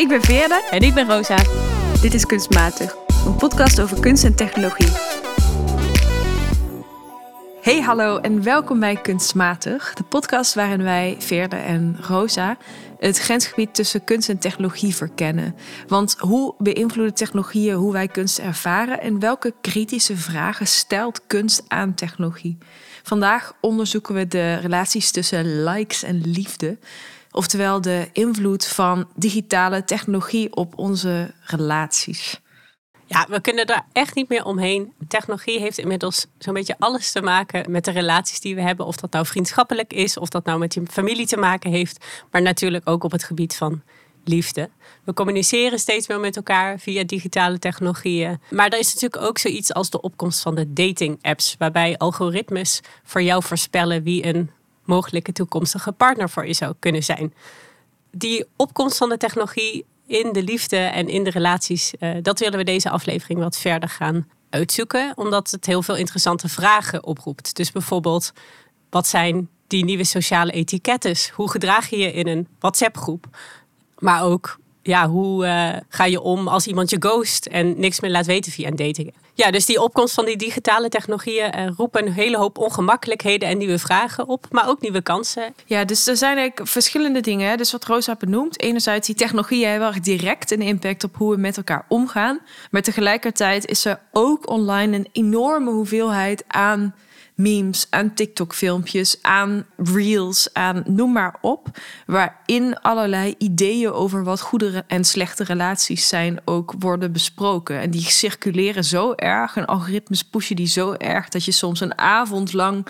Ik ben Veerle. En ik ben Rosa. Dit is Kunstmatig, een podcast over kunst en technologie. Hey hallo en welkom bij Kunstmatig, de podcast waarin wij, Veerle en Rosa, het grensgebied tussen kunst en technologie verkennen. Want hoe beïnvloeden technologieën hoe wij kunst ervaren en welke kritische vragen stelt kunst aan technologie? Vandaag onderzoeken we de relaties tussen likes en liefde. Oftewel de invloed van digitale technologie op onze relaties. Ja, we kunnen er echt niet meer omheen. Technologie heeft inmiddels zo'n beetje alles te maken met de relaties die we hebben. Of dat nou vriendschappelijk is, of dat nou met je familie te maken heeft. Maar natuurlijk ook op het gebied van liefde. We communiceren steeds meer met elkaar via digitale technologieën. Maar er is natuurlijk ook zoiets als de opkomst van de dating-apps, waarbij algoritmes voor jou voorspellen wie een mogelijke toekomstige partner voor je zou kunnen zijn. Die opkomst van de technologie in de liefde en in de relaties, uh, dat willen we deze aflevering wat verder gaan uitzoeken, omdat het heel veel interessante vragen oproept. Dus bijvoorbeeld, wat zijn die nieuwe sociale etiketten? Hoe gedraag je je in een WhatsApp-groep? Maar ook, ja, hoe uh, ga je om als iemand je ghost en niks meer laat weten via een dating? Ja, dus die opkomst van die digitale technologieën uh, roepen een hele hoop ongemakkelijkheden en nieuwe vragen op, maar ook nieuwe kansen. Ja, dus er zijn eigenlijk verschillende dingen. Dus wat Rosa benoemt, enerzijds die technologieën hebben erg direct een impact op hoe we met elkaar omgaan, maar tegelijkertijd is er ook online een enorme hoeveelheid aan memes, aan TikTok-filmpjes, aan reels, aan noem maar op. Waarin allerlei ideeën over wat goede en slechte relaties zijn ook worden besproken. En die circuleren zo erg en algoritmes pushen die zo erg dat je soms een avond lang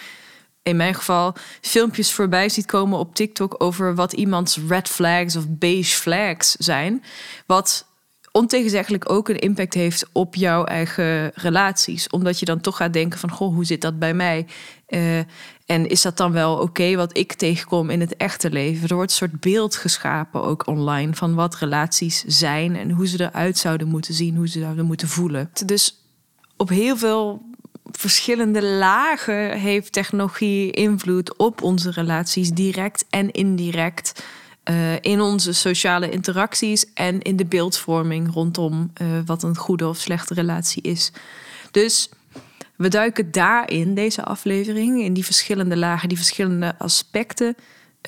in mijn geval filmpjes voorbij ziet komen op TikTok over wat iemands red flags of beige flags zijn. Wat ontegenzeggelijk ook een impact heeft op jouw eigen relaties. Omdat je dan toch gaat denken van, goh, hoe zit dat bij mij? Uh, en is dat dan wel oké wat ik tegenkom in het echte leven? Er wordt een soort beeld geschapen ook online van wat relaties zijn en hoe ze eruit zouden moeten zien, hoe ze zouden moeten voelen. Dus op heel veel verschillende lagen heeft technologie invloed op onze relaties, direct en indirect. Uh, in onze sociale interacties en in de beeldvorming rondom uh, wat een goede of slechte relatie is. Dus we duiken daarin, deze aflevering, in die verschillende lagen, die verschillende aspecten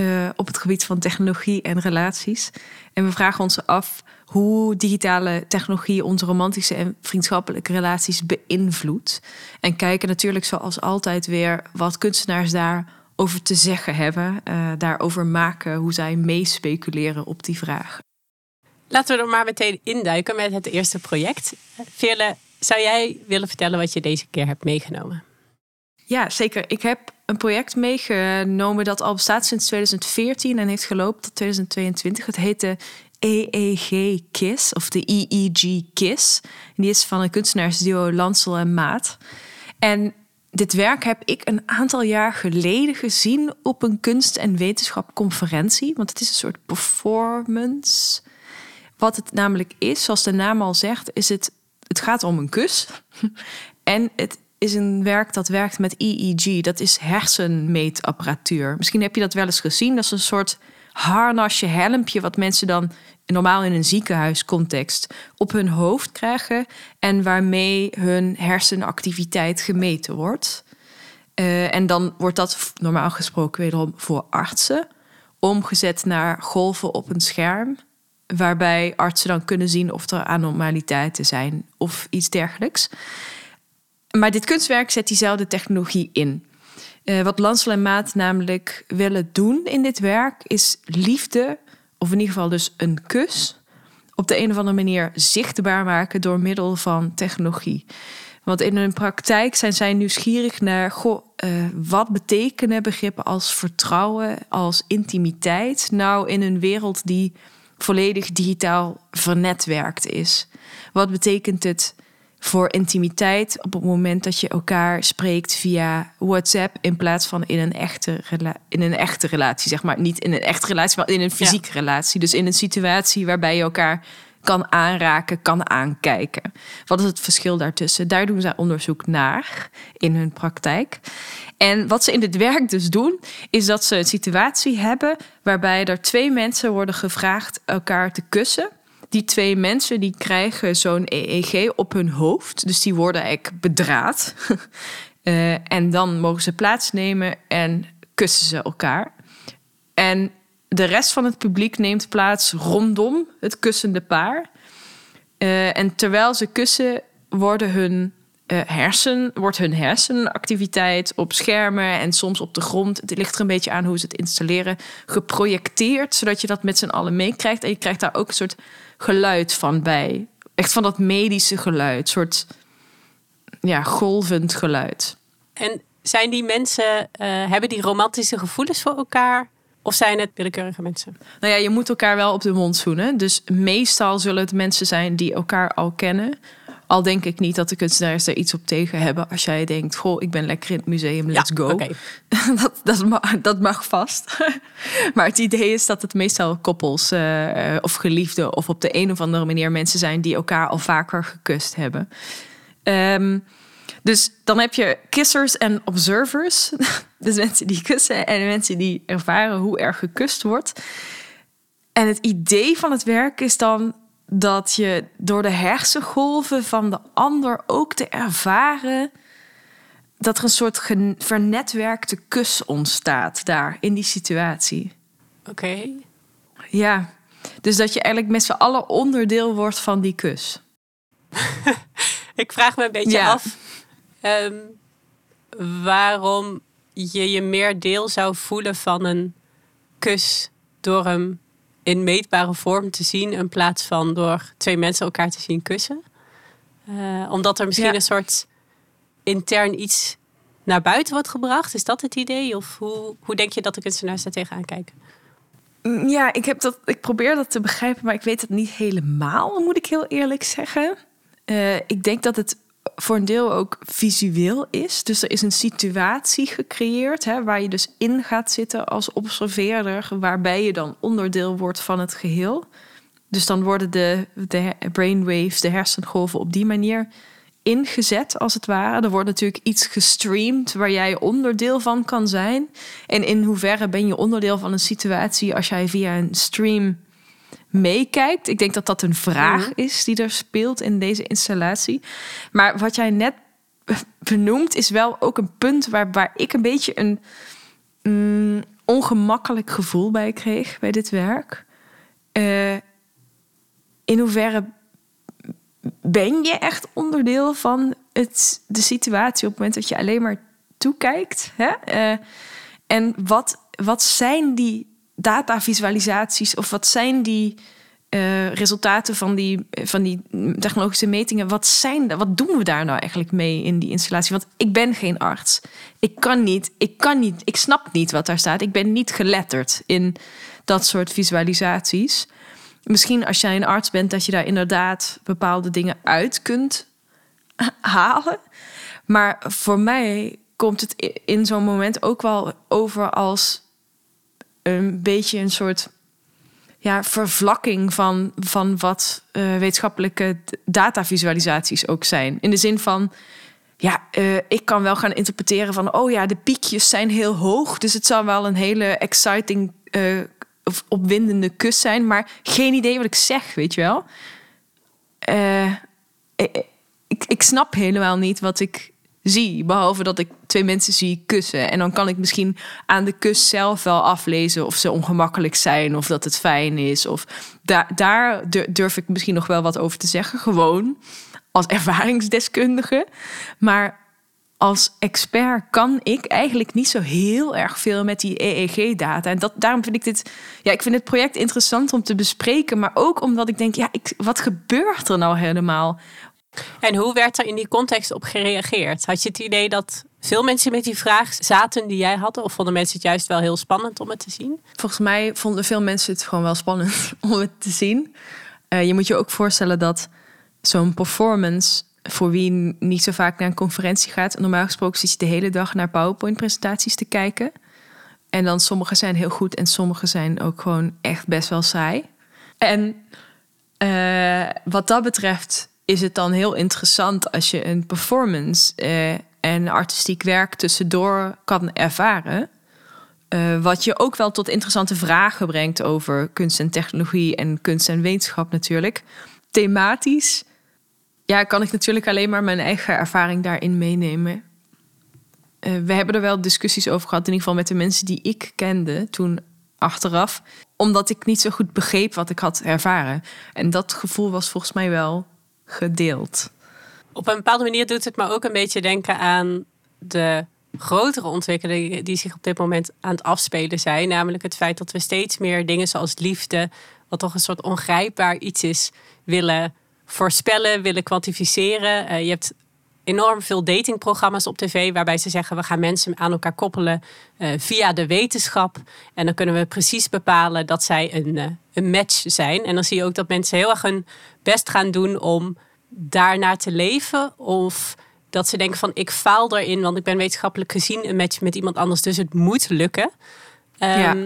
uh, op het gebied van technologie en relaties. En we vragen ons af hoe digitale technologie onze romantische en vriendschappelijke relaties beïnvloedt. En kijken natuurlijk zoals altijd weer wat kunstenaars daar over te zeggen hebben, uh, daarover maken, hoe zij meespeculeren op die vraag. Laten we er maar meteen induiken met het eerste project. Veerle, zou jij willen vertellen wat je deze keer hebt meegenomen? Ja, zeker. Ik heb een project meegenomen dat al bestaat sinds 2014 en heeft gelopen tot 2022. Het heet de EEG KISS of de EEG KISS. Die is van een kunstenaarsduo Lansel en Maat. En dit werk heb ik een aantal jaar geleden gezien op een kunst- en wetenschapconferentie. Want het is een soort performance. Wat het namelijk is, zoals de naam al zegt, is het, het gaat om een kus. en het is een werk dat werkt met EEG. Dat is hersenmeetapparatuur. Misschien heb je dat wel eens gezien. Dat is een soort harnasje, helmpje, wat mensen dan normaal in een ziekenhuiscontext op hun hoofd krijgen en waarmee hun hersenactiviteit gemeten wordt. Uh, en dan wordt dat normaal gesproken wederom voor artsen omgezet naar golven op een scherm, waarbij artsen dan kunnen zien of er anormaliteiten zijn of iets dergelijks. Maar dit kunstwerk zet diezelfde technologie in. Uh, wat Lansel en Maat namelijk willen doen in dit werk is liefde of in ieder geval dus een kus, op de een of andere manier zichtbaar maken door middel van technologie. Want in hun praktijk zijn zij nieuwsgierig naar goh, uh, wat betekenen begrippen als vertrouwen, als intimiteit, nou in een wereld die volledig digitaal vernetwerkt is. Wat betekent het voor intimiteit op het moment dat je elkaar spreekt via WhatsApp in plaats van in een echte, in een echte relatie, zeg maar. Niet in een echte relatie, maar in een fysieke relatie. Dus in een situatie waarbij je elkaar kan aanraken, kan aankijken. Wat is het verschil daartussen? Daar doen zij onderzoek naar in hun praktijk. En wat ze in dit werk dus doen, is dat ze een situatie hebben waarbij er twee mensen worden gevraagd elkaar te kussen die twee mensen die krijgen zo'n EEG op hun hoofd. Dus die worden eigenlijk bedraad. Uh, en dan mogen ze plaatsnemen en kussen ze elkaar. En de rest van het publiek neemt plaats rondom het kussende paar. Uh, en terwijl ze kussen, worden hun uh, hersen, wordt hun hersenactiviteit op schermen en soms op de grond, het ligt er een beetje aan hoe ze het installeren, geprojecteerd, zodat je dat met z'n allen meekrijgt. En je krijgt daar ook een soort geluid van bij. Echt van dat medische geluid, soort ja, golvend geluid. En zijn die mensen, uh, hebben die romantische gevoelens voor elkaar? Of zijn het willekeurige mensen? Nou ja, je moet elkaar wel op de mond zoenen. Dus meestal zullen het mensen zijn die elkaar al kennen. Al denk ik niet dat de kunstenaars er iets op tegen hebben. Als jij denkt, goh, ik ben lekker in het museum, let's go. Okay. dat, dat, mag, dat mag vast. maar het idee is dat het meestal koppels uh, of geliefden... of op de een of andere manier mensen zijn... die elkaar al vaker gekust hebben. Um, dus dan heb je kissers en observers. Dus mensen die kussen en mensen die ervaren hoe er gekust wordt. En het idee van het werk is dan dat je door de hersengolven van de ander ook te ervaren dat er een soort vernetwerkte kus ontstaat daar in die situatie. Oké. Ja, dus dat je eigenlijk met z'n allen onderdeel wordt van die kus. Ik vraag me een beetje af um, waarom je je meer deel zou voelen van een kus door hem in meetbare vorm te zien in plaats van door twee mensen elkaar te zien kussen. Uh, omdat er misschien een soort intern iets naar buiten wordt gebracht. Is dat het idee? Of hoe, hoe denk je dat de kunstenaars daar tegenaan kijken? Mm, ja, ik, heb dat, ik probeer dat te begrijpen, maar ik weet het niet helemaal, moet ik heel eerlijk zeggen. Uh, ik denk dat het voor een deel ook visueel is. Dus er is een situatie gecreëerd hè, waar je dus in gaat zitten als observeerder, waarbij je dan onderdeel wordt van het geheel. Dus dan worden de, de brainwaves, de hersengolven op die manier ingezet, als het ware. Er wordt natuurlijk iets gestreamd waar jij onderdeel van kan zijn. En in hoeverre ben je onderdeel van een situatie als jij via een stream meekijkt. Ik denk dat dat een vraag mhm. is die er speelt in deze installatie. Maar wat jij net benoemt, is wel ook een punt waar, waar ik een beetje een mm, ongemakkelijk gevoel bij kreeg bij dit werk. Uh, in hoeverre ben je echt onderdeel van het, de situatie op het moment dat je alleen maar toekijkt? Hè? Uh, en wat, wat zijn die datavisualisaties of wat zijn die uh, resultaten van die, van die technologische metingen? Wat, zijn, wat doen we daar nou eigenlijk mee in die installatie? Want ik ben geen arts. Ik kan niet, ik kan niet, ik snap niet wat daar staat. Ik ben niet geletterd in dat soort visualisaties. Misschien als jij een arts bent, dat je daar inderdaad bepaalde dingen uit kunt halen. Maar voor mij komt het in zo'n moment ook wel over als een beetje een soort ja, vervlakking van, van wat uh, wetenschappelijke datavisualisaties ook zijn. In de zin van, ja, uh, ik kan wel gaan interpreteren van, oh ja, de piekjes zijn heel hoog, dus het zal wel een hele exciting uh, of opwindende kus zijn, maar geen idee wat ik zeg, weet je wel. Ik, ik snap helemaal niet wat ik zie. Behalve dat ik twee mensen zie kussen. En dan kan ik misschien aan de kus zelf wel aflezen of ze ongemakkelijk zijn of dat het fijn is. Of daar, daar durf ik misschien nog wel wat over te zeggen. Gewoon als ervaringsdeskundige. Maar als expert kan ik eigenlijk niet zo heel erg veel met die EEG-data. En dat, daarom vind ik dit. Ja, ik vind het project interessant om te bespreken. Maar ook omdat ik denk, ja, ik, wat gebeurt er nou helemaal? En hoe werd er in die context op gereageerd? Had je het idee dat veel mensen met die vraag zaten die jij had? Of vonden mensen het juist wel heel spannend om het te zien? Volgens mij vonden veel mensen het gewoon wel spannend om het te zien. Uh, je moet je ook voorstellen dat zo'n performance, voor wie niet zo vaak naar een conferentie gaat, normaal gesproken zit je de hele dag naar PowerPoint-presentaties te kijken. En dan sommige zijn heel goed en sommige zijn ook gewoon echt best wel saai. En uh, wat dat betreft is het dan heel interessant als je een performance uh, en artistiek werk tussendoor kan ervaren. Uh, wat je ook wel tot interessante vragen brengt over kunst en technologie en kunst en wetenschap natuurlijk. Thematisch ja, kan ik natuurlijk alleen maar mijn eigen ervaring daarin meenemen. Uh, we hebben er wel discussies over gehad, in ieder geval met de mensen die ik kende toen achteraf, omdat ik niet zo goed begreep wat ik had ervaren. En dat gevoel was volgens mij wel gedeeld. Op een bepaalde manier doet het me ook een beetje denken aan de grotere ontwikkelingen die zich op dit moment aan het afspelen zijn. Namelijk het feit dat we steeds meer dingen zoals liefde, wat toch een soort ongrijpbaar iets is, willen voorspellen, willen kwantificeren. Uh, je hebt enorm veel datingprogramma's op tv waarbij ze zeggen we gaan mensen aan elkaar koppelen uh, via de wetenschap. En dan kunnen we precies bepalen dat zij een, uh, een match zijn. En dan zie je ook dat mensen heel erg hun best gaan doen om daarnaar te leven. Of dat ze denken van ik faal erin, want ik ben wetenschappelijk gezien een match met iemand anders, dus het moet lukken. Um, ja.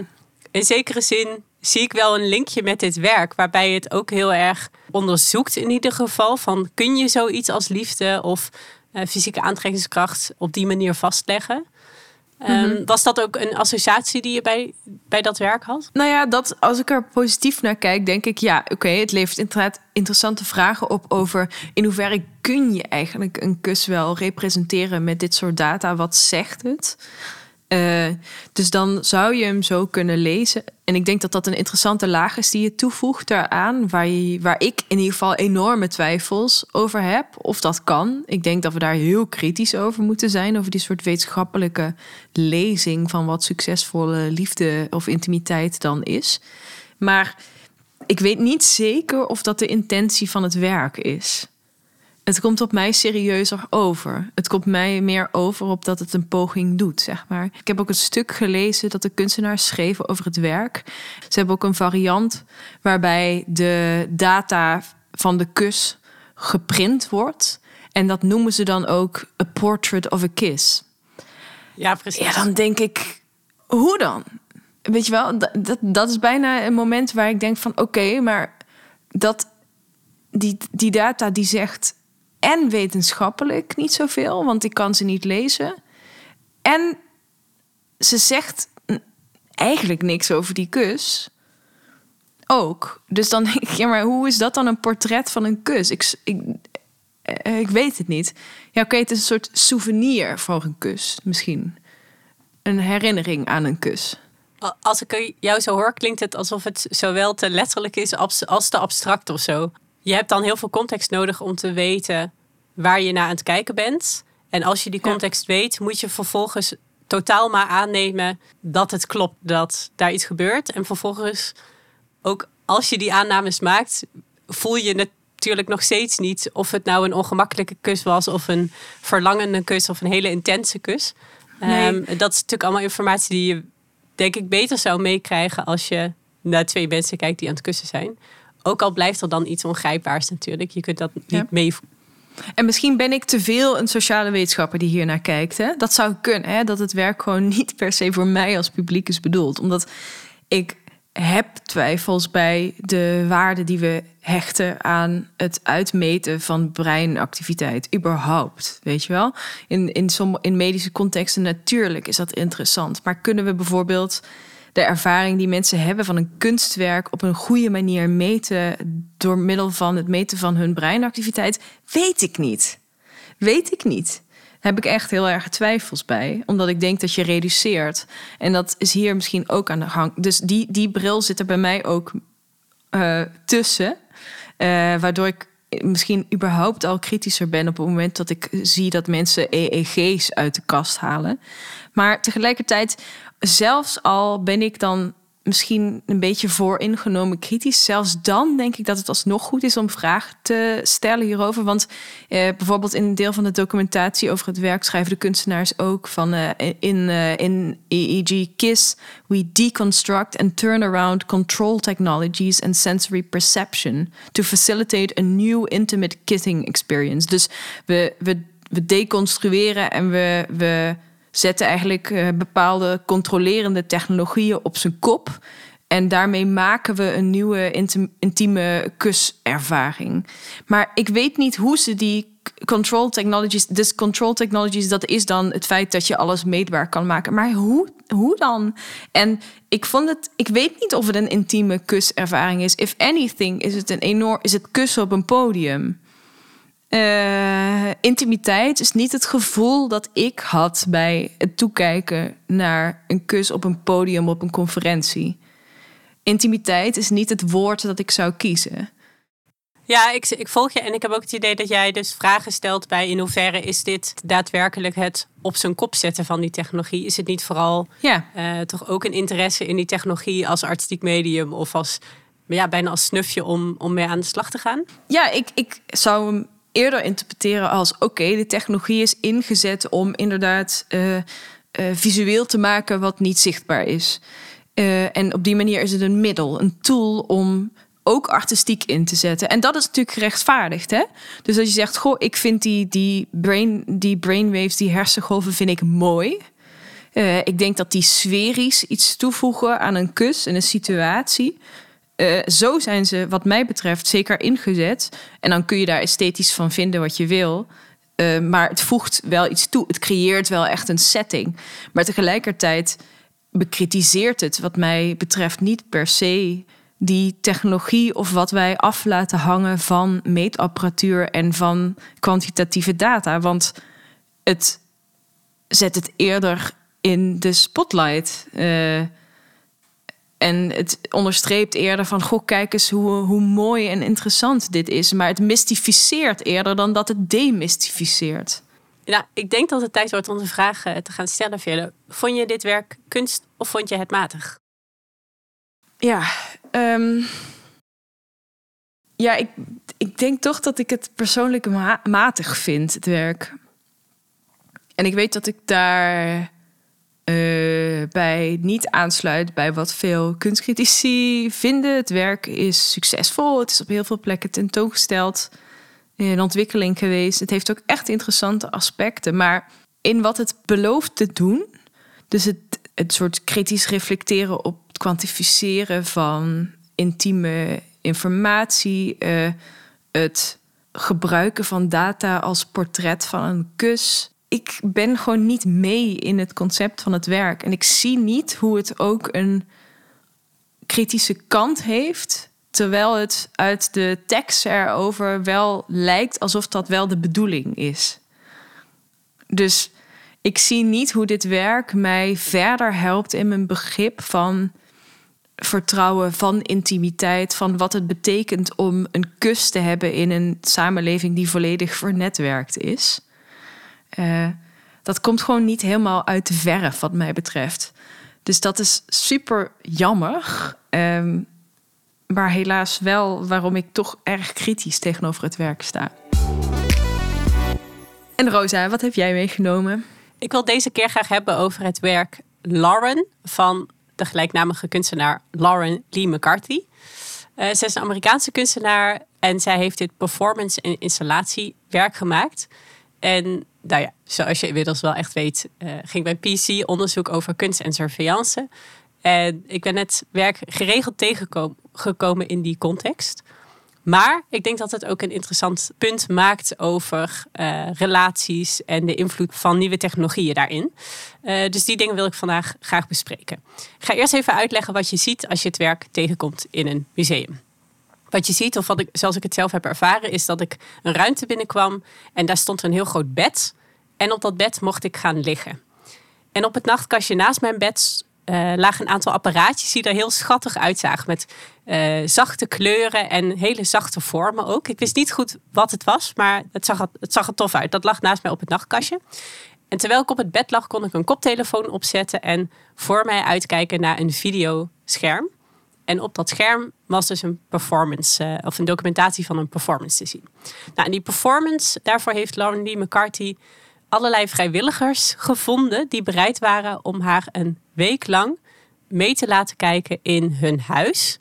In zekere zin zie ik wel een linkje met dit werk, waarbij het ook heel erg onderzoekt in ieder geval van kun je zoiets als liefde of uh, fysieke aantrekkingskracht op die manier vastleggen. Um, Was dat ook een associatie die je bij, bij dat werk had? Nou ja, dat, als ik er positief naar kijk, denk ik ja, oké, het levert inderdaad interessante vragen op over in hoeverre kun je eigenlijk een kus wel representeren met dit soort data? Wat zegt het? Uh, dus dan zou je hem zo kunnen lezen. En ik denk dat dat een interessante laag is die je toevoegt daaraan, waar, je, waar ik in ieder geval enorme twijfels over heb. Of dat kan. Ik denk dat we daar heel kritisch over moeten zijn, over die soort wetenschappelijke lezing van wat succesvolle liefde of intimiteit dan is. Maar ik weet niet zeker of dat de intentie van het werk is. Het komt op mij serieuzer over. Het komt mij meer over op dat het een poging doet, zeg maar. Ik heb ook een stuk gelezen dat de kunstenaars schreven over het werk. Ze hebben ook een variant waarbij de data van de kus geprint wordt. En dat noemen ze dan ook A Portrait of a Kiss. Ja, precies. Ja, dan denk ik, hoe dan? Weet je wel, dat, dat is bijna een moment waar ik denk van... oké, maar dat, die, die data die zegt en wetenschappelijk niet zoveel, want ik kan ze niet lezen. En ze zegt eigenlijk niks over die kus. Ook. Dus dan denk ik, ja, maar hoe is dat dan een portret van een kus? Ik, ik, eh, ik weet het niet. Ja, oké, het is een soort souvenir voor een kus, misschien. Een herinnering aan een kus. Als ik jou zo hoor, klinkt het alsof het zowel te letterlijk is als te abstract of zo je hebt dan heel veel context nodig om te weten waar je naar aan het kijken bent. En als je die context weet, moet je vervolgens totaal maar aannemen dat het klopt dat daar iets gebeurt. En vervolgens, ook als je die aannames maakt, voel je natuurlijk nog steeds niet of het nou een ongemakkelijke kus was, of een verlangende kus, of een hele intense kus. Nee. Um, dat is natuurlijk allemaal informatie die je, denk ik, beter zou meekrijgen als je naar twee mensen kijkt die aan het kussen zijn. Ook al blijft er dan iets ongrijpbaars natuurlijk. Je kunt dat niet ja. mee. En misschien ben ik te veel een sociale wetenschapper die hier naar kijkt. Hè? Dat zou kunnen, hè? dat het werk gewoon niet per se voor mij als publiek is bedoeld. Omdat ik heb twijfels bij de waarde die we hechten aan het uitmeten van breinactiviteit, überhaupt. Weet je wel? In, in, som, in medische contexten natuurlijk is dat interessant. Maar kunnen we bijvoorbeeld de ervaring die mensen hebben van een kunstwerk op een goede manier meten door middel van het meten van hun breinactiviteit, weet ik niet. Weet ik niet. Daar heb ik echt heel erg twijfels bij, omdat ik denk dat je reduceert. En dat is hier misschien ook aan de gang. Dus die, die bril zit er bij mij ook uh, tussen, uh, waardoor ik misschien überhaupt al kritischer ben op het moment dat ik zie dat mensen EEG's uit de kast halen. Maar tegelijkertijd zelfs al ben ik dan misschien een beetje vooringenomen kritisch. Zelfs dan denk ik dat het alsnog goed is om vragen te stellen hierover. Want eh, bijvoorbeeld in een deel van de documentatie over het werk schrijven de kunstenaars ook van uh, in, uh, in EEG KISS we deconstruct and turn around control technologies and sensory perception to facilitate a new intimate kissing experience. Dus we, we, we deconstrueren en we, we zetten eigenlijk uh, bepaalde controlerende technologieën op zijn kop. En daarmee maken we een nieuwe intieme kuservaring. Maar ik weet niet hoe ze die control technologies, dus control technologies, dat is dan het feit dat je alles meetbaar kan maken. Maar hoe, hoe dan? En ik vond het, ik weet niet of het een intieme kuservaring is. If anything, is het een enorm, is het kussen op een podium. Uh, intimiteit is niet het gevoel dat ik had bij het toekijken naar een kus op een podium op een conferentie. Intimiteit is niet het woord dat ik zou kiezen. Ja, ik, ik volg je en ik heb ook het idee dat jij dus vragen stelt bij in hoeverre is dit daadwerkelijk het op zijn kop zetten van die technologie? Is het niet vooral ja. Uh, toch ook een interesse in die technologie als artistiek medium of als ja, bijna als snufje om, om mee aan de slag te gaan? Ja, ik, ik zou hem eerder interpreteren als oké, de technologie is ingezet om inderdaad uh, uh, visueel te maken wat niet zichtbaar is. en op die manier is het een middel, een tool om ook artistiek in te zetten. En dat is natuurlijk gerechtvaardigd. Hè? Dus als je zegt, goh, ik vind die, die, brain, die brainwaves, die hersengolven, vind ik mooi. Ik denk dat die sferisch iets toevoegen aan een kus en een situatie. Uh, zo zijn ze, wat mij betreft, zeker ingezet. En dan kun je daar esthetisch van vinden wat je wil. Uh, maar het voegt wel iets toe. Het creëert wel echt een setting. Maar tegelijkertijd bekritiseert het, wat mij betreft, niet per se die technologie of wat wij af laten hangen van meetapparatuur en van kwantitatieve data. Want het zet het eerder in de spotlight. Uh, en het onderstreept eerder van, goh, kijk eens hoe, hoe mooi en interessant dit is. Maar het mystificeert eerder dan dat het demystificeert. Nou, ik denk dat het tijd wordt om de vraag eh, te gaan stellen, Vele. Vond je dit werk kunst of vond je het matig? Ja, um, ja ik, ik denk toch dat ik het persoonlijk matig vind, het werk. En ik weet dat ik daar uh, bij niet aansluit bij wat veel kunstcritici vinden. Het werk is succesvol, het is op heel veel plekken tentoongesteld, in ontwikkeling geweest. Het heeft ook echt interessante aspecten, maar in wat het belooft te doen, dus het, het soort kritisch reflecteren op het kwantificeren van intieme informatie, uh, het gebruiken van data als portret van een kus. Ik ben gewoon niet mee in het concept van het werk. En ik zie niet hoe het ook een kritische kant heeft. Terwijl het uit de tekst erover wel lijkt alsof dat wel de bedoeling is. Dus ik zie niet hoe dit werk mij verder helpt in mijn begrip van vertrouwen, van intimiteit, van wat het betekent om een kus te hebben in een samenleving die volledig vernetwerkt is. Uh, dat komt gewoon niet helemaal uit de verf, wat mij betreft. Dus dat is super jammer. Um, maar helaas wel waarom ik toch erg kritisch tegenover het werk sta. En Rosa, wat heb jij meegenomen? Ik wil deze keer graag hebben over het werk Lauren van de gelijknamige kunstenaar Lauren Lee McCarthy. Uh, is een Amerikaanse kunstenaar en zij heeft dit performance- en installatiewerk gemaakt. En nou ja, zoals je inmiddels wel echt weet, uh, ging bij PC onderzoek over kunst en surveillance. En ik ben het werk geregeld tegengekomen in die context. Maar ik denk dat het ook een interessant punt maakt over uh, relaties en de invloed van nieuwe technologieën daarin. Uh, dus die dingen wil ik vandaag graag bespreken. Ik ga eerst even uitleggen wat je ziet als je het werk tegenkomt in een museum. Wat je ziet, of wat ik, zoals ik het zelf heb ervaren, is dat ik een ruimte binnenkwam en daar stond een heel groot bed. En op dat bed mocht ik gaan liggen. En op het nachtkastje naast mijn bed uh, lagen een aantal apparaatjes die er heel schattig uitzagen. Met uh, zachte kleuren en hele zachte vormen ook. Ik wist niet goed wat het was, maar het zag het zag er tof uit. Dat lag naast mij op het nachtkastje. En terwijl ik op het bed lag, kon ik een koptelefoon opzetten en voor mij uitkijken naar een videoscherm. En op dat scherm was dus een performance, uh, of een documentatie van een performance te zien. Nou, en die performance, daarvoor heeft Lee McCarthy allerlei vrijwilligers gevonden die bereid waren om haar een week lang mee te laten kijken in hun huis.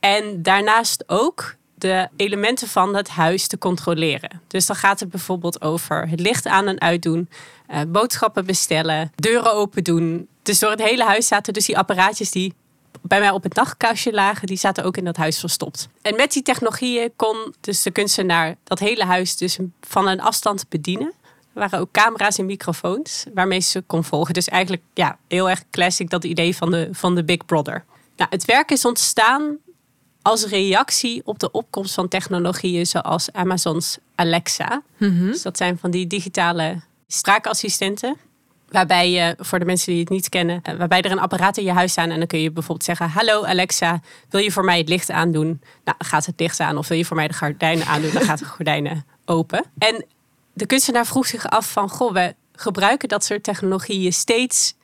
En daarnaast ook de elementen van het huis te controleren. Dus dan gaat het bijvoorbeeld over het licht aan en uitdoen, uh, boodschappen bestellen, deuren open doen. Dus door het hele huis zaten dus die apparaatjes die bij mij op het nachtkastje lagen, die zaten ook in dat huis verstopt. En met die technologieën kon dus de kunstenaar dat hele huis dus van een afstand bedienen. Er waren ook camera's en microfoons waarmee ze kon volgen. Dus eigenlijk ja, heel erg classic dat idee van de, van de Big Brother. Nou, het werk is ontstaan als reactie op de opkomst van technologieën zoals Amazon's Alexa. Dus dat zijn van die digitale spraakassistenten. Waarbij je, voor de mensen die het niet kennen, eh, waarbij er een apparaat in je huis staan. En dan kun je bijvoorbeeld zeggen: Hallo Alexa, wil je voor mij het licht aandoen? Nou, dan gaat het licht aan. Of wil je voor mij de gordijnen aandoen? Dan gaat de gordijnen open. En de kunstenaar vroeg zich af van, goh, we gebruiken dat soort technologieën steeds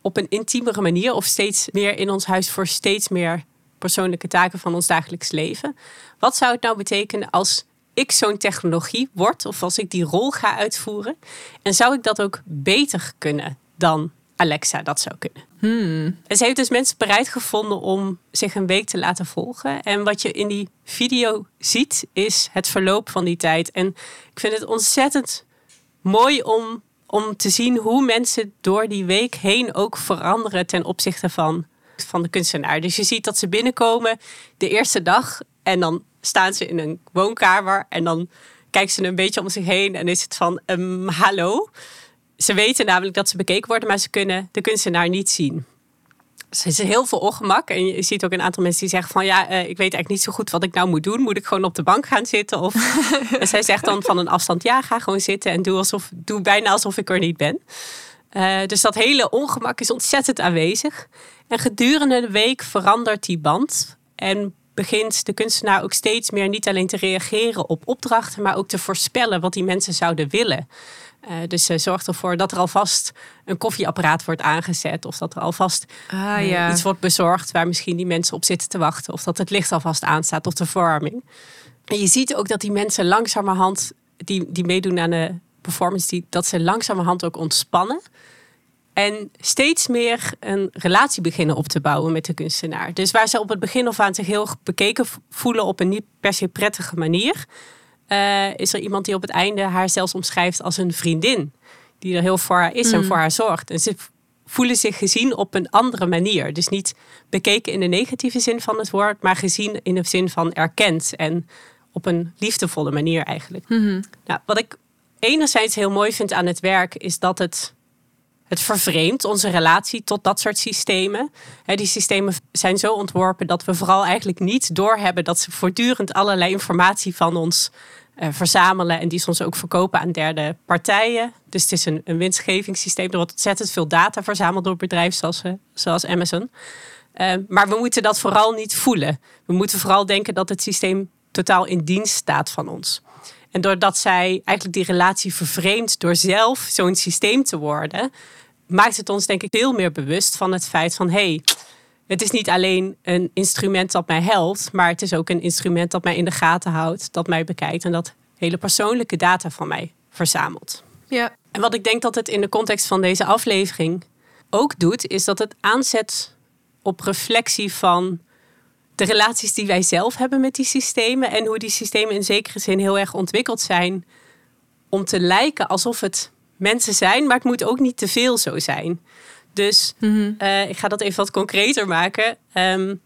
op een intiemere manier of steeds meer in ons huis voor steeds meer persoonlijke taken van ons dagelijks leven. Wat zou het nou betekenen als ik zo'n technologie word of als ik die rol ga uitvoeren? En zou ik dat ook beter kunnen dan Alexa dat zou kunnen? Hmm. En ze heeft dus mensen bereid gevonden om zich een week te laten volgen. En wat je in die video ziet, is het verloop van die tijd. En ik vind het ontzettend mooi om, om te zien hoe mensen door die week heen ook veranderen ten opzichte van, van de kunstenaar. Dus je ziet dat ze binnenkomen de eerste dag en dan staan ze in een woonkamer en dan kijken ze een beetje om zich heen en is het van um, hallo ze weten namelijk dat ze bekeken worden, maar ze kunnen de kunstenaar niet zien. Dus is heel veel ongemak. En je ziet ook een aantal mensen die zeggen van ja, eh, ik weet eigenlijk niet zo goed wat ik nou moet doen. Moet ik gewoon op de bank gaan zitten? Of en zij zegt dan van een afstand ja, ga gewoon zitten en doe, alsof, doe bijna alsof ik er niet ben. Uh, dus dat hele ongemak is ontzettend aanwezig. En gedurende de week verandert die band. En begint de kunstenaar ook steeds meer niet alleen te reageren op opdrachten, maar ook te voorspellen wat die mensen zouden willen. Uh, dus ze zorgt ervoor dat er alvast een koffieapparaat wordt aangezet. Of dat er alvast ah, uh, ja. iets wordt bezorgd waar misschien die mensen op zitten te wachten. Of dat het licht alvast aanstaat of de verwarming. En je ziet ook dat die mensen langzamerhand, die, die meedoen aan de performance, die, dat ze langzamerhand ook ontspannen. En steeds meer een relatie beginnen op te bouwen met de kunstenaar. Dus waar ze op het begin of aan zich heel bekeken voelen op een niet per se prettige manier uh, is er iemand die op het einde haar zelfs omschrijft als een vriendin. Die er heel voor haar is mm. en voor haar zorgt. En ze voelen zich gezien op een andere manier. Dus niet bekeken in de negatieve zin van het woord, maar gezien in de zin van erkend. En op een liefdevolle manier eigenlijk. Mm -hmm. nou, wat ik enerzijds heel mooi vind aan het werk, is dat het het vervreemdt onze relatie tot dat soort systemen. He, die systemen zijn zo ontworpen dat we vooral eigenlijk niet doorhebben dat ze voortdurend allerlei informatie van ons uh, verzamelen en die soms ook verkopen aan derde partijen. Dus het is een, een winstgevingssysteem. Er wordt ontzettend veel data verzameld door bedrijven zoals, zoals Amazon. Uh, maar we moeten dat vooral niet voelen. We moeten vooral denken dat het systeem totaal in dienst staat van ons. En doordat zij eigenlijk die relatie vervreemdt door zelf zo'n systeem te worden, maakt het ons denk ik veel meer bewust van het feit van hé, hey, het is niet alleen een instrument dat mij helpt, maar het is ook een instrument dat mij in de gaten houdt, dat mij bekijkt en dat hele persoonlijke data van mij verzamelt. Ja. En wat ik denk dat het in de context van deze aflevering ook doet, is dat het aanzet op reflectie van de relaties die wij zelf hebben met die systemen en hoe die systemen in zekere zin heel erg ontwikkeld zijn om te lijken alsof het mensen zijn, maar het moet ook niet te veel zo zijn. Dus mm -hmm. uh, ik ga dat even wat concreter maken. Um,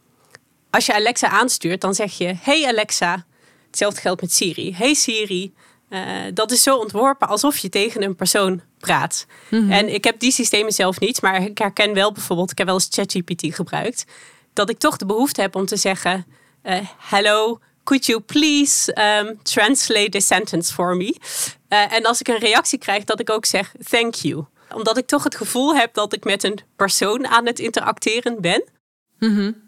als je Alexa aanstuurt, dan zeg je: Hey Alexa. Hetzelfde geldt met Siri. Hey Siri. Uh, dat is zo ontworpen alsof je tegen een persoon praat. Mhm. Mm -hmm. En ik heb die systemen zelf niet, maar ik herken wel bijvoorbeeld, ik heb wel eens ChatGPT gebruikt, dat ik toch de behoefte heb om te zeggen: uh, Hello, could you please um, translate this sentence for me? Uh, en als ik een reactie krijg, dat ik ook zeg thank you. Omdat ik toch het gevoel heb dat ik met een persoon aan het interacteren ben. Mm -hmm.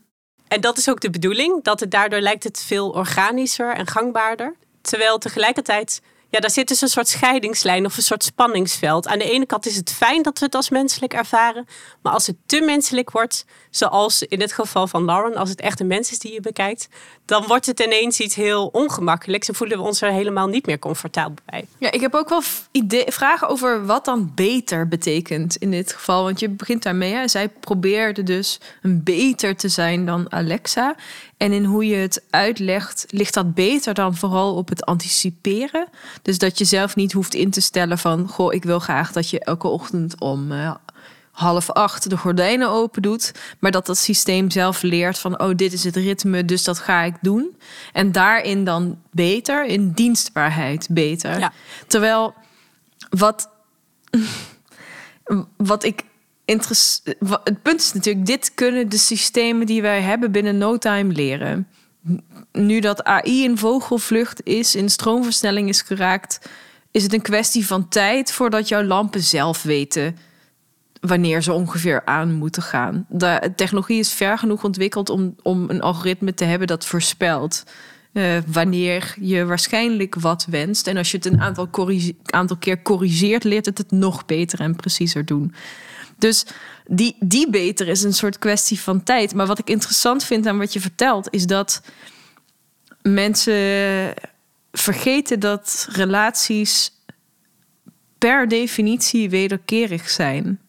En dat is ook de bedoeling. Dat het daardoor lijkt het veel organischer en gangbaarder. Terwijl tegelijkertijd, ja, daar zit dus een soort scheidingslijn of een soort spanningsveld. Aan de ene kant is het fijn dat we het als menselijk ervaren. Maar als het te menselijk wordt, zoals in het geval van Lauren, als het echt een mens is die je bekijkt, dan wordt het ineens iets heel ongemakkelijks en voelen we ons er helemaal niet meer comfortabel bij. Ja, ik heb ook wel idee, vragen over wat dan beter betekent in dit geval. Want je begint daarmee. Hè? Zij probeerde dus een beter te zijn dan Alexa. En in hoe je het uitlegt, ligt dat beter dan vooral op het anticiperen. Dus dat je zelf niet hoeft in te stellen van... goh, ik wil graag dat je elke ochtend om... Uh, half acht de gordijnen open doet, maar dat dat systeem zelf leert van, oh, dit is het ritme, dus dat ga ik doen. En daarin dan beter, in dienstbaarheid beter. Ja. Terwijl wat, wat ik. Het punt is natuurlijk, dit kunnen de systemen die wij hebben binnen no time leren. Nu dat AI in vogelvlucht is, in stroomversnelling is geraakt, is het een kwestie van tijd voordat jouw lampen zelf weten wanneer ze ongeveer aan moeten gaan. De technologie is ver genoeg ontwikkeld om, om een algoritme te hebben dat voorspelt uh, wanneer je waarschijnlijk wat wenst. En als je het een aantal, aantal keer corrigeert, leert het het nog beter en preciezer doen. Dus die, die beter is een soort kwestie van tijd. Maar wat ik interessant vind aan wat je vertelt, is dat mensen vergeten dat relaties per definitie wederkerig zijn.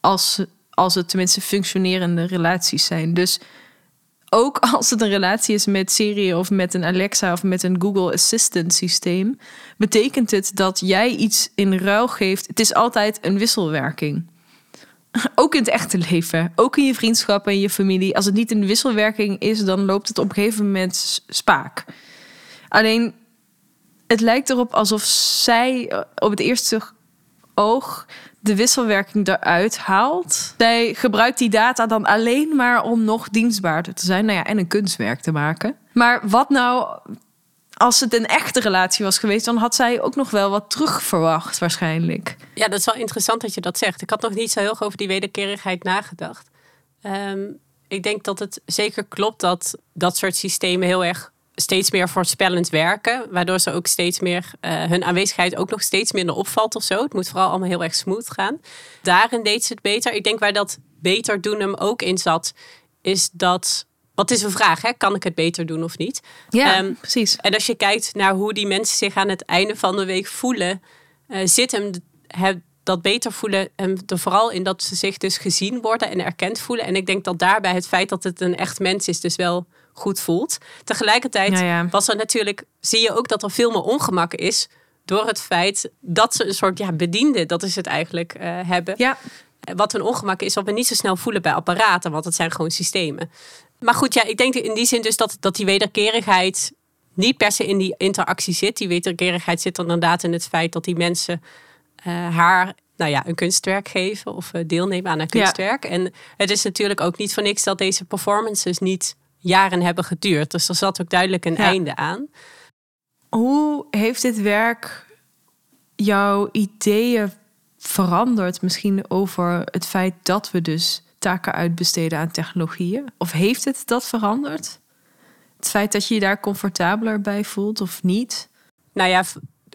Als, als het tenminste functionerende relaties zijn. Dus ook als het een relatie is met Siri of met een Alexa of met een Google Assistant systeem, betekent het dat jij iets in ruil geeft. Het is altijd een wisselwerking. Ook in het echte leven, ook in je vriendschap en je familie. Als het niet een wisselwerking is, dan loopt het op een gegeven moment spaak. Alleen, het lijkt erop alsof zij eh, op het eerste oog de wisselwerking eruit haalt. Zij gebruikt die data dan alleen maar om nog dienstbaarder te zijn. Nou ja, en een kunstwerk te maken. Maar wat nou als het een echte relatie was geweest, dan had zij ook nog wel wat terug verwacht, waarschijnlijk. Ja, dat is wel interessant dat je dat zegt. Ik had nog niet zo heel over die wederkerigheid nagedacht. Ehm, ik denk dat het zeker klopt dat dat soort systemen heel erg steeds meer voorspellend werken. Waardoor ze ook steeds meer uh, hun aanwezigheid ook nog steeds minder opvalt of zo. Het moet vooral allemaal heel erg smooth gaan. Daarin deed ze het beter. Ik denk waar dat beter doen hem ook in zat, is dat wat is een vraag, hè? kan ik het beter doen of niet? Ja, um, precies. En als je kijkt naar hoe die mensen zich aan het einde van de week voelen, uh, zit hem dat beter voelen hem er vooral in dat ze zich dus gezien worden en erkend voelen. En ik denk dat daarbij het feit dat het een echt mens is, dus wel goed voelt. Tegelijkertijd was er natuurlijk, zie je ook dat er veel meer ongemak is door het feit dat ze een soort ja, bediende, dat is het eigenlijk, uh, hebben. Ja. Wat een ongemak is, wat we niet zo snel voelen bij apparaten, want het zijn gewoon systemen. Maar goed, ja, ik denk in die zin dus dat, dat die wederkerigheid niet per se in die interactie zit. Die wederkerigheid zit inderdaad in het feit dat die mensen uh, haar nou ja, een kunstwerk geven of uh, deelnemen aan een kunstwerk. En het is natuurlijk ook niet voor niks dat deze performances niet jaren hebben geduurd. Dus er zat ook duidelijk een einde aan. Hoe heeft dit werk jouw ideeën veranderd? Misschien over het feit dat we dus taken uitbesteden aan technologieën? Of heeft het dat veranderd? Het feit dat je je daar comfortabeler bij voelt of niet? Nou ja,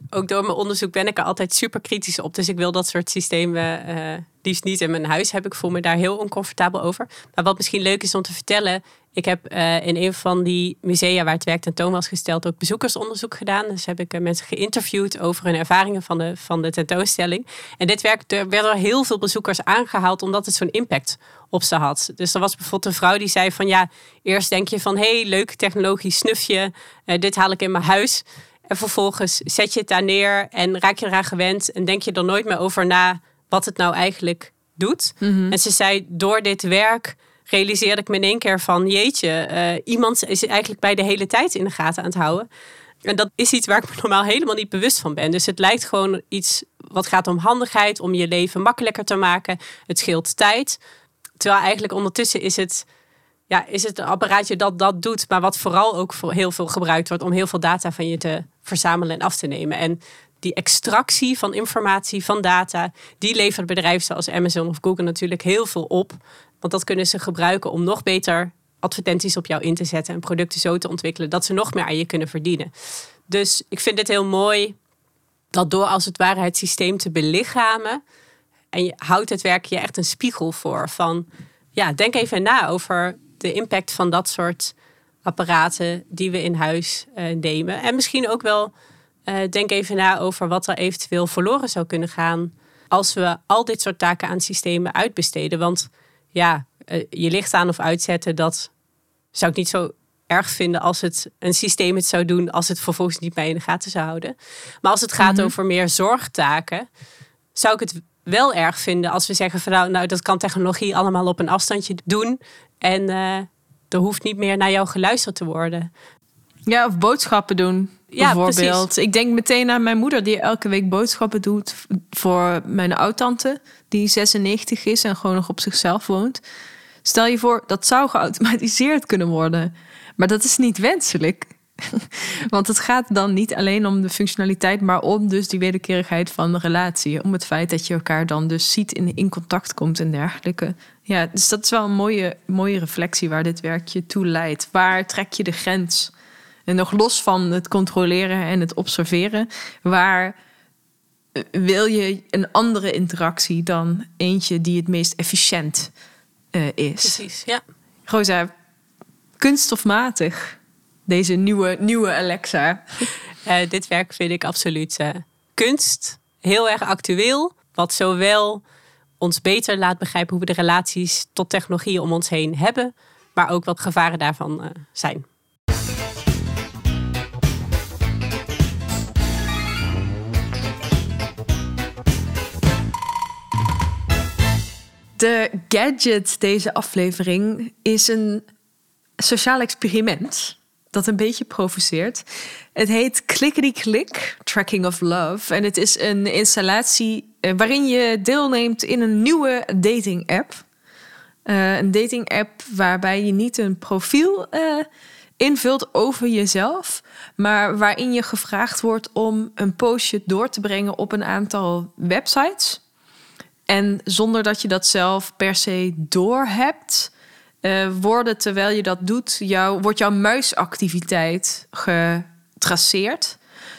ook door mijn onderzoek ben ik er altijd super kritisch op. Dus ik wil dat soort systemen uh, liefst niet in mijn huis hebben. Ik voel me daar heel oncomfortabel over. Maar wat misschien leuk is om te vertellen. Ik heb uh, in een van die musea waar het werk tentoon was gesteld ook bezoekersonderzoek gedaan. Dus heb ik uh, mensen geïnterviewd over hun ervaringen van de, van de tentoonstelling. En dit werk, er werden heel veel bezoekers aangehaald omdat het zo'n impact op ze had. Dus er was bijvoorbeeld een vrouw die zei van ja, eerst denk je van hé, hey, leuk technologisch snufje, dit haal ik in mijn huis. En vervolgens zet je het daar neer en raak je eraan gewend en denk je er nooit meer over na wat het nou eigenlijk doet. Mhm. En ze zei, door dit werk realiseerde ik me in één keer van, jeetje, uh, iemand is eigenlijk bij de hele tijd in de gaten aan het houden. En dat is iets waar ik me normaal helemaal niet bewust van ben. Dus het lijkt gewoon iets wat gaat om handigheid, om je leven makkelijker te maken. Het scheelt tijd. Terwijl eigenlijk ondertussen is het ja, is het een apparaatje dat dat doet, maar wat vooral ook voor heel veel gebruikt wordt om heel veel data van je te verzamelen en af te nemen. En die extractie van informatie, van data, die levert bedrijven zoals Amazon of Google natuurlijk heel veel op. Want dat kunnen ze gebruiken om nog beter advertenties op jou in te zetten en producten zo te ontwikkelen dat ze nog meer aan je kunnen verdienen. Dus ik vind het heel mooi dat door als het ware het systeem te belichamen en je houdt het werk je echt een spiegel voor van ja, denk even na over de impact van dat soort apparaten die we in huis uh, nemen. En misschien ook wel uh, denk even na over wat er eventueel verloren zou kunnen gaan als we al dit soort taken aan systemen uitbesteden. Want ja, uh, je licht aan of uitzetten, dat zou ik niet zo erg vinden als het een systeem het zou doen, als het vervolgens niet bij in de gaten zou houden. Maar als het gaat mm -hmm. over meer zorgtaken, zou ik het wel erg vinden als we zeggen van nou, nou dat kan technologie allemaal op een afstandje doen. En uh, er hoeft niet meer naar jou geluisterd te worden. Ja, of boodschappen doen. Ja, bijvoorbeeld. Precies. Ik denk meteen aan mijn moeder die elke week boodschappen doet voor mijn oudtante, die 96 is en gewoon nog op zichzelf woont. Stel je voor, dat zou geautomatiseerd kunnen worden. Maar dat is niet wenselijk. Want het gaat dan niet alleen om de functionaliteit, maar om dus die wederkerigheid van de relatie. Om het feit dat je elkaar dan dus ziet en in contact komt en dergelijke. Ja, dus dat is wel een mooie, mooie reflectie waar dit werkje toe leidt. Waar trek je de grens? En nog los van het controleren en het observeren, waar eh, wil je een andere interactie dan eentje die het meest efficiënt uh, is? Precies, ja. Rosa, kunststofmatig deze nieuwe, nieuwe Alexa? Uh, dit werk vind ik absoluut uh, kunst. Heel erg actueel. Wat zowel ons beter laat begrijpen hoe we de relaties tot technologie om ons heen hebben. Maar ook wat gevaren daarvan zijn. De gadget deze aflevering is een sociaal experiment dat een beetje provoceert. Het heet Clickety Click, Tracking of Love. En het is een installatie eh, waarin je deelneemt in een nieuwe dating app. Uh, een dating app waarbij je niet een profiel uh, invult over jezelf, maar waarin je gevraagd wordt om een postje door te brengen op een aantal websites. En zonder dat je dat zelf per se doorhebt, uh, worden terwijl je dat doet, jou, wordt jouw muisactiviteit getraceerd.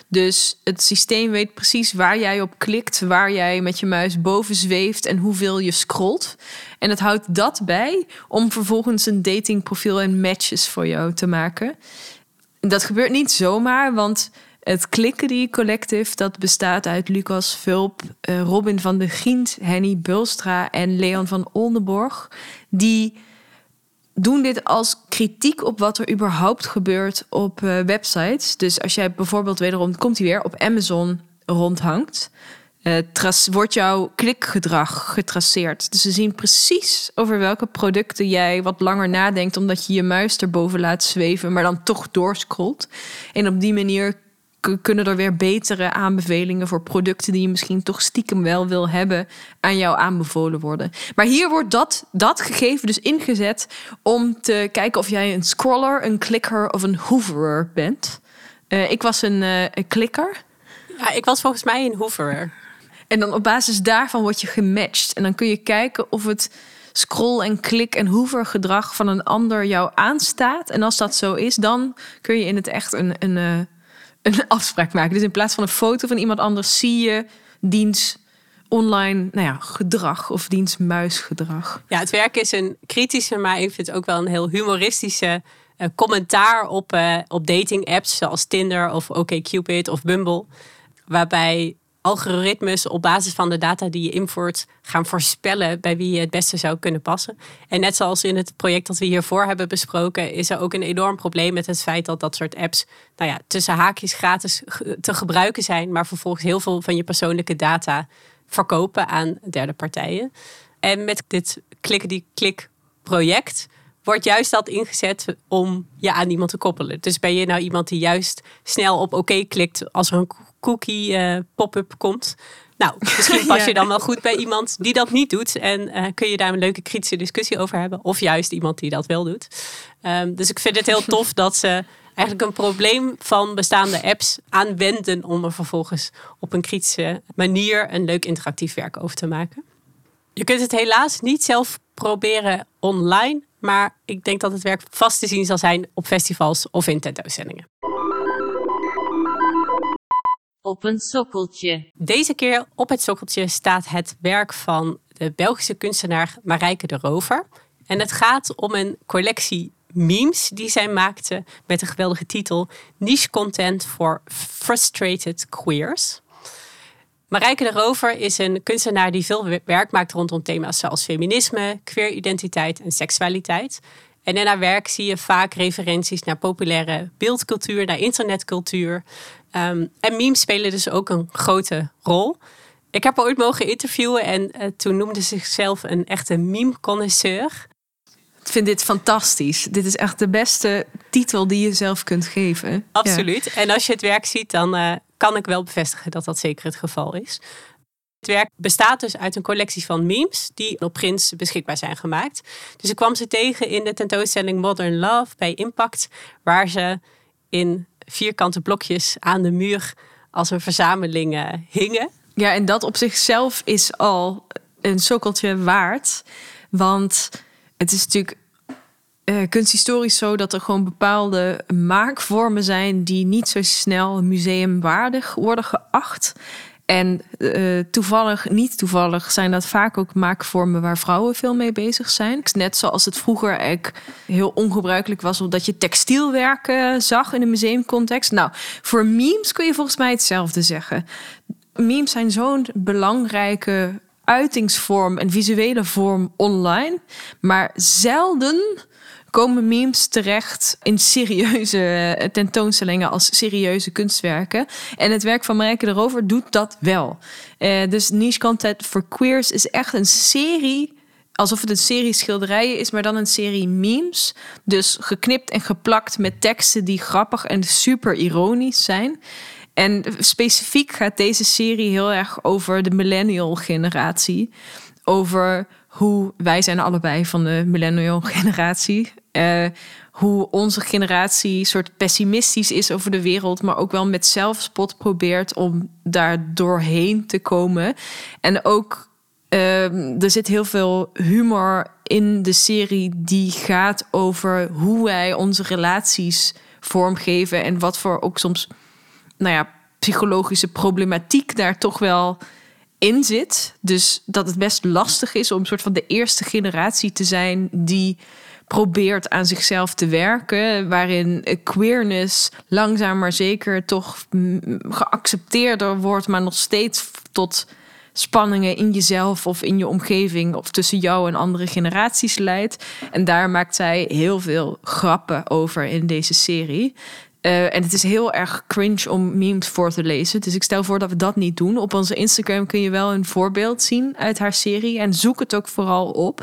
Dus het systeem weet precies waar jij op klikt, waar jij met je muis boven zweeft en hoeveel je scrolt. En het houdt dat bij om vervolgens een datingprofiel en matches voor jou te maken. Dat gebeurt niet zomaar, want het Klikkerie Collective dat bestaat uit Lucas Vulp, uh, Robin van der Gient, Henny Bulstra en Leon van Oldenborg. Die doen dit als kritiek op wat er überhaupt gebeurt op uh, websites. Dus als jij bijvoorbeeld wederom, komt hij weer, op Amazon rondhangt, uh, wordt jouw klikgedrag getraceerd. Dus ze zien precies over welke producten jij wat langer nadenkt, omdat je je muis erboven laat zweven, maar dan toch doorscrollt. En op die manier kunnen er weer betere aanbevelingen voor producten die je misschien toch stiekem wel wil hebben aan jou aanbevolen worden. Maar hier wordt dat, dat gegeven dus ingezet om te kijken of jij een scroller, een clicker of een hoverer bent. Uh, ik was een, uh, een klikker. Ja, ik was volgens mij een hoverer. En dan op basis daarvan word je gematcht. En dan kun je kijken of het scroll- en klik- en hoever gedrag van een ander jou aanstaat. En als dat zo is, dan kun je in het echt een, een, uh, een afspraak maken. Dus in plaats van een foto van iemand anders zie je diens online nou ja, gedrag of diens muisgedrag. Ja, het werk is een kritische, maar ik vind het ook wel een heel humoristische uh, commentaar op, uh, op dating apps zoals Tinder of OkCupid of Bumble. Waarbij algoritmes op basis van de data die je invoert gaan voorspellen bij wie je het beste zou kunnen passen. En net zoals in het project dat we hiervoor hebben besproken, is er ook een enorm probleem met het feit dat dat soort apps, nou ja, tussen haakjes gratis te gebruiken zijn, maar vervolgens heel veel van je persoonlijke data verkopen aan derde partijen. En met dit klik-die-klik project wordt juist dat ingezet om je aan iemand te koppelen. Dus ben je nou iemand die juist snel op oké klikt als er een cookie uh, pop-up komt. Nou, misschien pas je dan wel goed bij iemand die dat niet doet. En uh, kun je daar een leuke kritische discussie over hebben. Of juist iemand die dat wel doet. Um, dus ik vind het heel tof dat ze eigenlijk een probleem van bestaande apps aanwenden. om er vervolgens op een kritische manier een leuk interactief werk over te maken. Je kunt het helaas niet zelf proberen online. Maar ik denk dat het werk vast te zien zal zijn op festivals of in tentoonstellingen. Op een sokkeltje. Deze keer op het sokkeltje staat het werk van de Belgische kunstenaar Marijke de Rover. En het gaat om een collectie memes die zij maakte met de geweldige titel Niche Content for Frustrated Queers. Marijke de Rover is een kunstenaar die veel werk maakt rondom thema's zoals feminisme, queeridentiteit en seksualiteit. En in haar werk zie je vaak referenties naar populaire beeldcultuur, naar internetcultuur. Um, en memes spelen dus ook een grote rol. Ik heb haar ooit mogen interviewen en eh, toen noemde ze zichzelf een echte meme-connoisseur. Ik vind dit fantastisch. Dit is echt de beste titel die je zelf kunt geven. Ja. Absoluut. En als je het werk ziet, dan eh, kan ik wel bevestigen dat dat zeker het geval is. Het werk bestaat dus uit een collectie van memes die op Prins beschikbaar zijn gemaakt. Dus ik kwam ze tegen in de tentoonstelling Modern Love bij Impact, waar ze in vierkante blokjes aan de muur als een verzameling eh, hingen. Ja, en dat op zichzelf is al een sokkeltje waard. Want het is natuurlijk eh, kunsthistorisch zo dat er gewoon bepaalde maakvormen zijn die niet zo snel museumwaardig worden geacht. En eh, toevallig, niet toevallig, zijn dat vaak ook maakvormen waar vrouwen veel mee bezig zijn. Net zoals het vroeger eigenlijk heel ongebruikelijk was, omdat je textielwerken zag in een museumcontext. Nou, voor memes kun je volgens mij hetzelfde zeggen. Memes zijn zo'n belangrijke uitingsvorm en visuele vorm online, maar zelden komen memes terecht in serieuze eh, tentoonstellingen als serieuze kunstwerken. En het werk van Marijke de Rover doet dat wel. Uh, dus Niche Content for Queers is echt een serie alsof het een serie schilderijen is, maar dan een serie memes. Dus geknipt en geplakt met teksten die grappig en super ironisch zijn. En specifiek gaat deze serie heel erg over de millennial generatie. Over hoe wij zijn allebei van de millennial generatie. Uh, hoe onze generatie soort pessimistisch is over de wereld, maar ook wel met zelfspot probeert om daar doorheen te komen. En ook uh, er zit heel veel humor in de serie die gaat over hoe wij onze relaties vormgeven en wat voor ook soms, nou ja, psychologische problematiek daar toch wel in zit. Dus dat het best lastig is om een soort van de eerste generatie te zijn die probeert aan zichzelf te werken, waarin queerness langzaam maar zeker toch geaccepteerder wordt, maar nog steeds tot spanningen in jezelf of in je omgeving of tussen jou en andere generaties leidt. En daar maakt zij heel veel grappen over in deze serie. Uh, en het is heel erg cringe om memes voor te lezen. Dus ik stel voor dat we dat niet doen. Op onze Instagram kun je wel een voorbeeld zien uit haar serie. En zoek het ook vooral op.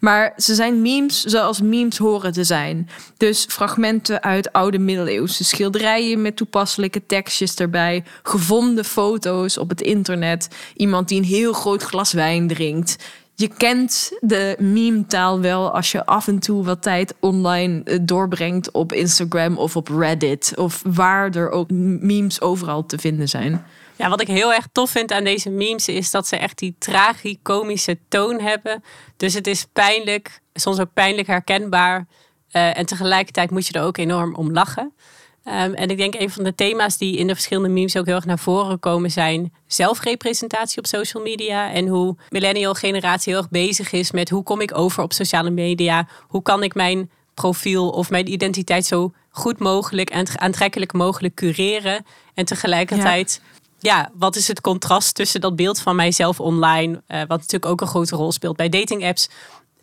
Maar ze zijn memes zoals memes horen te zijn. Dus fragmenten uit oude middeleeuwse schilderijen met toepasselijke tekstjes erbij. Gevonden foto's op het internet. Iemand die een heel groot glas wijn drinkt je kent de meme-taal wel als je af en toe wat tijd online eh, doorbrengt op Instagram of op Reddit. Of waar er ook memes overal te vinden zijn. Ja, wat ik heel erg tof vind aan deze memes is dat ze echt die tragicomische toon hebben. Dus het is pijnlijk, soms ook pijnlijk herkenbaar. Uh, en tegelijkertijd moet je er ook enorm om lachen. Um, en ik denk een van de thema's die in de verschillende memes ook heel erg naar voren komen zijn zelfrepresentatie op social media. En hoe millennial generatie heel erg bezig is met hoe kom ik over op sociale media? Hoe kan ik mijn profiel of mijn identiteit zo goed mogelijk en aantrekkelijk mogelijk cureren? En tegelijkertijd, ja. ja wat is het contrast tussen dat beeld van mijzelf online, uh, wat natuurlijk ook een grote rol speelt bij dating apps,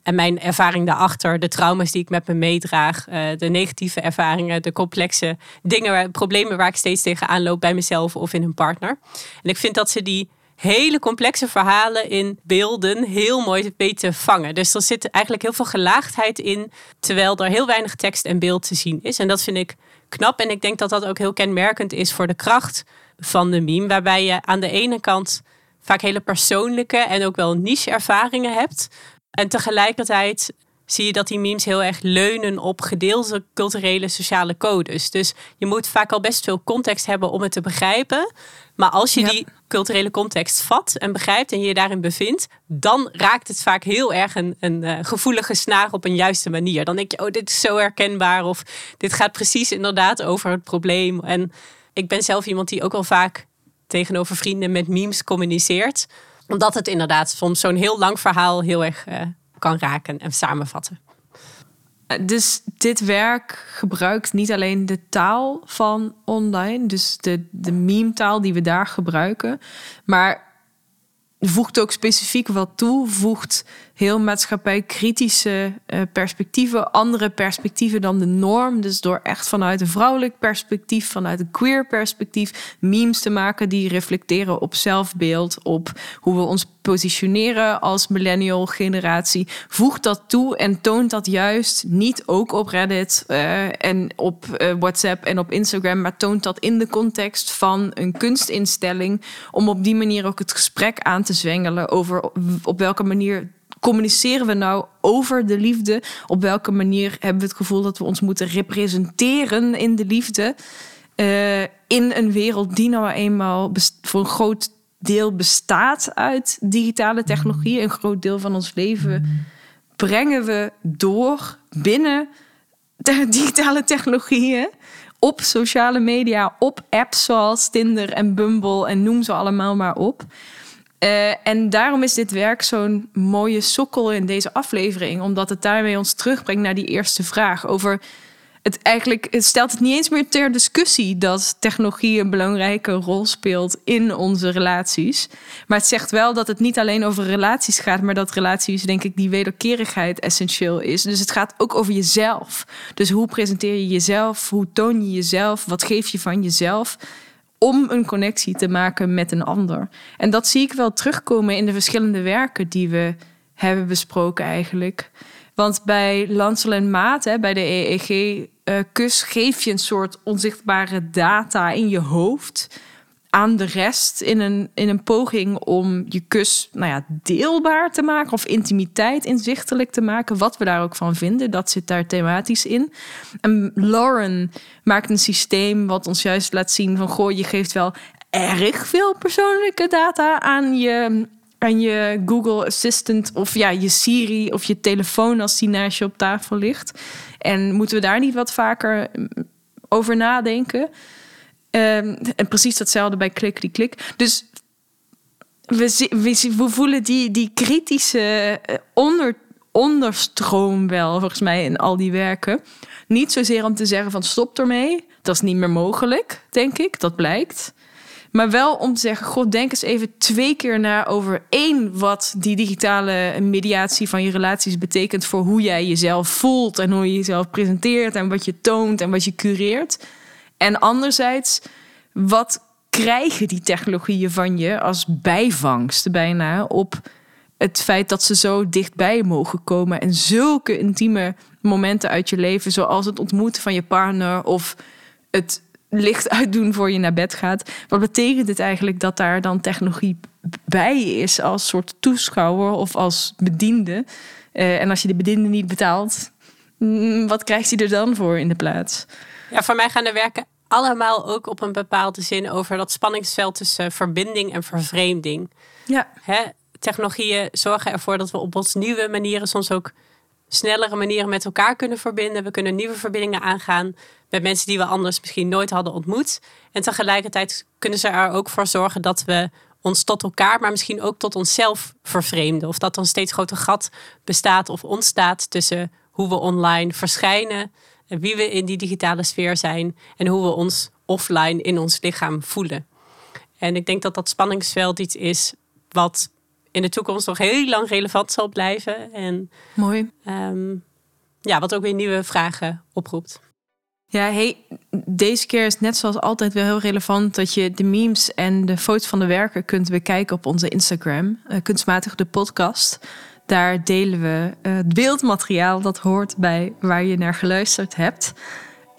en mijn ervaring daarachter, de trauma's die ik met me meedraag, uh, de negatieve ervaringen, de complexe dingen, problemen waar ik steeds tegenaan loop bij mezelf of in een partner. En ik vind dat ze die hele complexe verhalen in beelden heel mooi weten vangen. Dus er zit eigenlijk heel veel gelaagdheid in, terwijl er heel weinig tekst en beeld te zien is. En dat vind ik knap. En ik denk dat dat ook heel kenmerkend is voor de kracht van de meme, waarbij je aan de ene kant vaak hele persoonlijke en ook wel niche ervaringen hebt. En tegelijkertijd zie je dat die memes heel erg leunen op gedeelde culturele sociale codes. Dus je moet vaak al best veel context hebben om het te begrijpen. Maar als je die culturele context vat en begrijpt en je je daarin bevindt, dan raakt het vaak heel erg een, een uh, gevoelige snaar op een juiste manier. Dan denk je, oh, dit is zo herkenbaar of dit gaat precies inderdaad over het probleem. En ik ben zelf iemand die ook wel vaak tegenover vrienden met memes communiceert omdat het inderdaad soms zo'n heel lang verhaal heel erg uh, kan raken en samenvatten. Dus dit werk gebruikt niet alleen de taal van online, dus de, de meme-taal die we daar gebruiken, maar voegt ook specifiek wat toe, voegt heel maatschappij-kritische eh, perspectieven, andere perspectieven dan de norm. Dus door echt vanuit een vrouwelijk perspectief, vanuit een queer perspectief, memes te maken die reflecteren op zelfbeeld, op hoe we ons positioneren als millennial generatie. Voegt dat toe en toont dat juist niet ook op Reddit eh, en op eh, WhatsApp en op Instagram, maar toont dat in de context van een kunstinstelling om op die manier ook het gesprek aan te zwengelen over op welke manier communiceren we nou over de liefde? Op welke manier hebben we het gevoel dat we ons moeten representeren in de liefde? Uh, in een wereld die nou eenmaal voor een groot deel bestaat uit digitale technologie. Een groot deel van ons leven brengen we door binnen de digitale technologieën. Op sociale media, op apps zoals Tinder en Bumble en noem ze allemaal maar op. Uh, en daarom is dit werk zo'n mooie sokkel in deze aflevering, omdat het daarmee ons terugbrengt naar die eerste vraag over het eigenlijk het stelt het niet eens meer ter discussie dat technologie een belangrijke rol speelt in onze relaties. Maar het zegt wel dat het niet alleen over relaties gaat, maar dat relaties, denk ik, die wederkerigheid essentieel is. Dus het gaat ook over jezelf. Dus hoe presenteer je jezelf? Hoe toon je jezelf? Wat geef je van jezelf? Om een connectie te maken met een ander. En dat zie ik wel terugkomen in de verschillende werken die we hebben besproken, eigenlijk. Want bij Lansel en Maat, hè, bij de EEG-kus, eh, geef je een soort onzichtbare data in je hoofd aan de rest in een, in een poging om je kus nou ja, deelbaar te maken of intimiteit inzichtelijk te maken. Wat we daar ook van vinden, dat zit daar thematisch in. En Lauren maakt een systeem wat ons juist laat zien van goh, je geeft wel erg veel persoonlijke data aan je, aan je Google Assistant of ja, je Siri of je telefoon als die naast je op tafel ligt. En moeten we daar niet wat vaker over nadenken? Um, en precies datzelfde bij klik, die klik. Dus we, we, we, voelen die, die kritische eh, onder, onderstroom wel, volgens mij, in al die werken. Niet zozeer om te zeggen van stop ermee. Dat is niet meer mogelijk, denk ik. Dat blijkt. Maar wel om te zeggen, god, denk eens even twee keer na over één wat die digitale mediatie van je relaties betekent voor hoe jij jezelf voelt en hoe je jezelf presenteert en wat je toont en wat je cureert. En anderzijds, wat krijgen die technologieën van je als bijvangst bijna op het feit dat ze zo dichtbij mogen komen en zulke intieme momenten uit je leven, zoals het ontmoeten van je partner of het licht uitdoen voor je naar bed gaat. Wat betekent het eigenlijk dat daar dan technologie bij is als soort toeschouwer of als bediende? Uh, en als je de bediende niet betaalt, mm, wat krijgt hij er dan voor in de plaats? Ja, voor mij gaan de werken allemaal ook op een bepaalde zin over dat spanningsveld tussen verbinding en vervreemding. Ja. Hè? Technologieën zorgen ervoor dat we op ons nieuwe manieren soms ook snellere manieren met elkaar kunnen verbinden. We kunnen nieuwe verbindingen aangaan met mensen die we anders misschien nooit hadden ontmoet. En tegelijkertijd kunnen ze er ook voor zorgen dat we ons tot elkaar, maar misschien ook tot onszelf vervreemden. Of dat er een steeds groter gat bestaat of ontstaat tussen hoe we online verschijnen, wie we in die digitale sfeer zijn en hoe we ons offline in ons lichaam voelen. En ik denk dat dat spanningsveld iets is wat in de toekomst nog heel lang relevant zal blijven. En, Mooi. Ehm, ja, wat ook weer nieuwe vragen oproept. Ja, hey, deze keer is net zoals altijd wel heel relevant dat je de memes en de foto's van de werken kunt bekijken op onze Instagram, uh, kunstmatig de podcast. Daar delen we uh, het beeldmateriaal dat hoort bij waar je naar geluisterd hebt.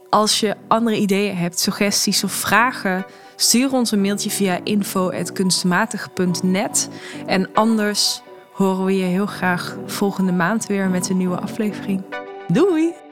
Als je andere ideeën hebt, suggesties of vragen, stuur ons een mailtje via info.kunstmatig.net. En anders horen we je heel graag volgende maand weer met een nieuwe aflevering. Doei!